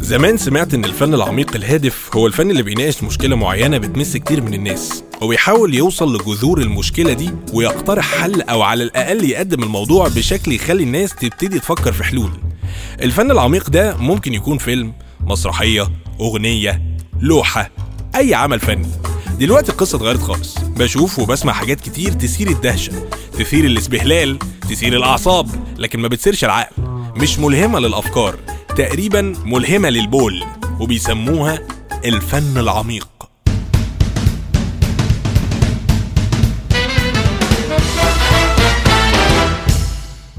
زمان سمعت إن الفن العميق الهادف هو الفن اللي بيناقش مشكلة معينة بتمس كتير من الناس وبيحاول يوصل لجذور المشكلة دي ويقترح حل أو على الأقل يقدم الموضوع بشكل يخلي الناس تبتدي تفكر في حلول. الفن العميق ده ممكن يكون فيلم مسرحية أغنية لوحة أي عمل فني. دلوقتي القصة اتغيرت خالص بشوف وبسمع حاجات كتير تثير الدهشة تثير الاستهلال تثير الأعصاب لكن ما بتثيرش العقل مش ملهمة للأفكار. تقريبا ملهمة للبول وبيسموها الفن العميق.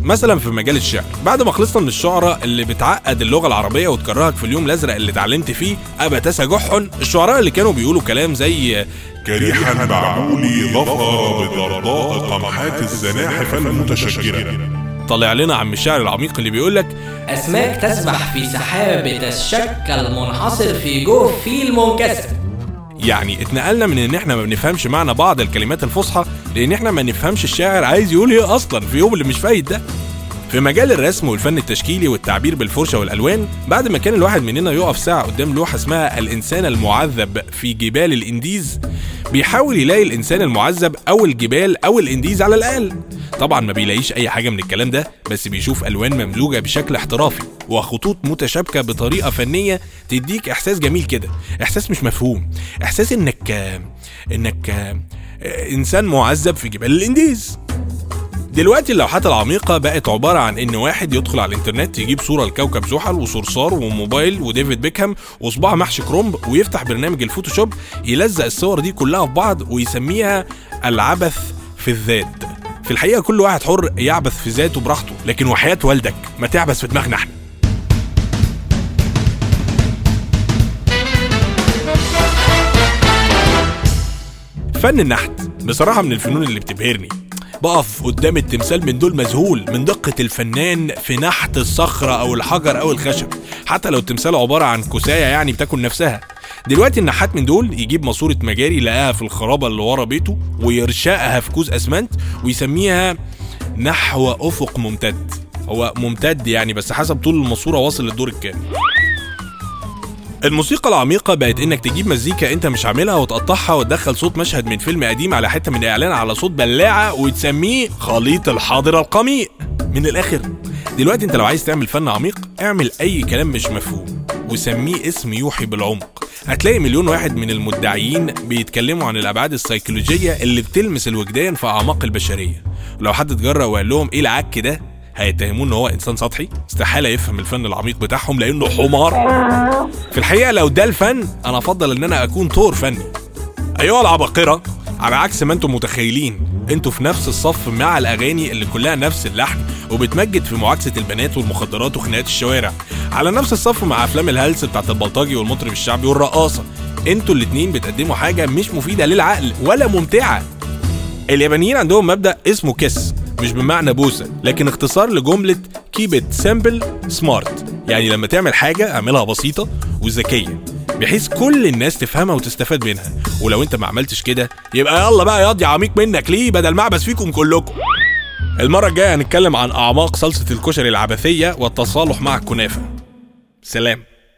مثلا في مجال الشعر بعد ما خلصنا من الشعراء اللي بتعقد اللغة العربية وتكرهك في اليوم الأزرق اللي اتعلمت فيه أبا تسجح الشعراء اللي كانوا بيقولوا كلام زي كريحا معمولي ظفر بضرباء قمحات الزناحف المتشجرة طالع لنا عم الشعر العميق اللي بيقول لك أسماك تسبح في سحاب تتشكل منحصر في جوف فيل منكسر يعني اتنقلنا من إن إحنا ما بنفهمش معنى بعض الكلمات الفصحى لإن إحنا ما نفهمش الشاعر عايز يقول إيه أصلا في يوم اللي مش فايت ده. في مجال الرسم والفن التشكيلي والتعبير بالفرشة والألوان بعد ما كان الواحد مننا يقف ساعة قدام لوحة اسمها الإنسان المعذب في جبال الإنديز بيحاول يلاقي الإنسان المعذب أو الجبال أو الإنديز على الأقل. طبعا ما بيلاقيش أي حاجة من الكلام ده بس بيشوف ألوان ممزوجة بشكل احترافي وخطوط متشابكة بطريقة فنية تديك إحساس جميل كده. إحساس مش مفهوم. إحساس إنك إنك إنسان معذب في جبال الإنديز. دلوقتي اللوحات العميقة بقت عبارة عن إن واحد يدخل على الإنترنت يجيب صورة لكوكب زحل وصرصار وموبايل وديفيد بيكهام وصباع محشي كرنب ويفتح برنامج ال Photoshop يلزق الصور دي كلها في بعض ويسميها العبث في الذات. في الحقيقة كل واحد حر يعبث في ذاته براحته لكن وحياة والدك ما تعبث في دماغنا إحنا. فن النحت بصراحة من الفنون اللي بتبهرني. بقف قدام التمثال من دول مذهول من دقة الفنان في نحت الصخرة أو الحجر أو الخشب. حتى لو التمثال عبارة عن كوساية يعني بتاكل نفسها. دلوقتي النحات من دول يجيب ماسورة مجاري لقاها في الخرابة اللي ورا بيته ويرشقها في كوز أسمنت ويسميها نحو أفق ممتد. هو ممتد يعني بس حسب طول الماسورة واصل للدور الكامل الموسيقى العميقة بقت إنك تجيب مزيكا أنت مش عاملها وتقطعها وتدخل صوت مشهد من فيلم قديم على حتة من إعلان على صوت بلاعة وتسميه خليط الحاضر القميء من الآخر دلوقتي أنت لو عايز تعمل فن عميق اعمل أي كلام مش مفهوم وسميه اسم يوحي بالعمق. هتلاقي مليون واحد من المدعيين بيتكلموا عن الأبعاد السيكولوجية اللي بتلمس الوجدان في أعماق البشرية. ولو حد اتجرأ وقال لهم إيه العك ده هيتهموه إن هو إنسان سطحي. استحالة يفهم الفن العميق بتاعهم لأنه حمار. في الحقيقة لو ده الفن أنا أفضل إن أنا أكون طور فني. أيها العباقرة على عكس ما أنتم متخيلين أنتوا في نفس الصف مع الأغاني اللي كلها نفس اللحن وبتمجد في معاكسة البنات والمخدرات وخناقات الشوارع. على نفس الصف مع أفلام الهلس بتاعت البلطجي والمطرب الشعبي والرقاصة. أنتوا الاتنين بتقدموا حاجة مش مفيدة للعقل ولا ممتعة. اليابانيين عندهم مبدأ اسمه كيس. مش بمعنى بوسة لكن اختصار لجملة keep it simple smart. يعني لما تعمل حاجة اعملها بسيطة وذكية بحيث كل الناس تفهمها وتستفاد منها. ولو انت ما عملتش كده يبقى يلا بقى ياضي عميق منك ليه بدل ما اعبث فيكم كلكم. المرة الجاية هنتكلم عن أعماق صلصة الكشري العبثية والتصالح مع الكنافة. سلام.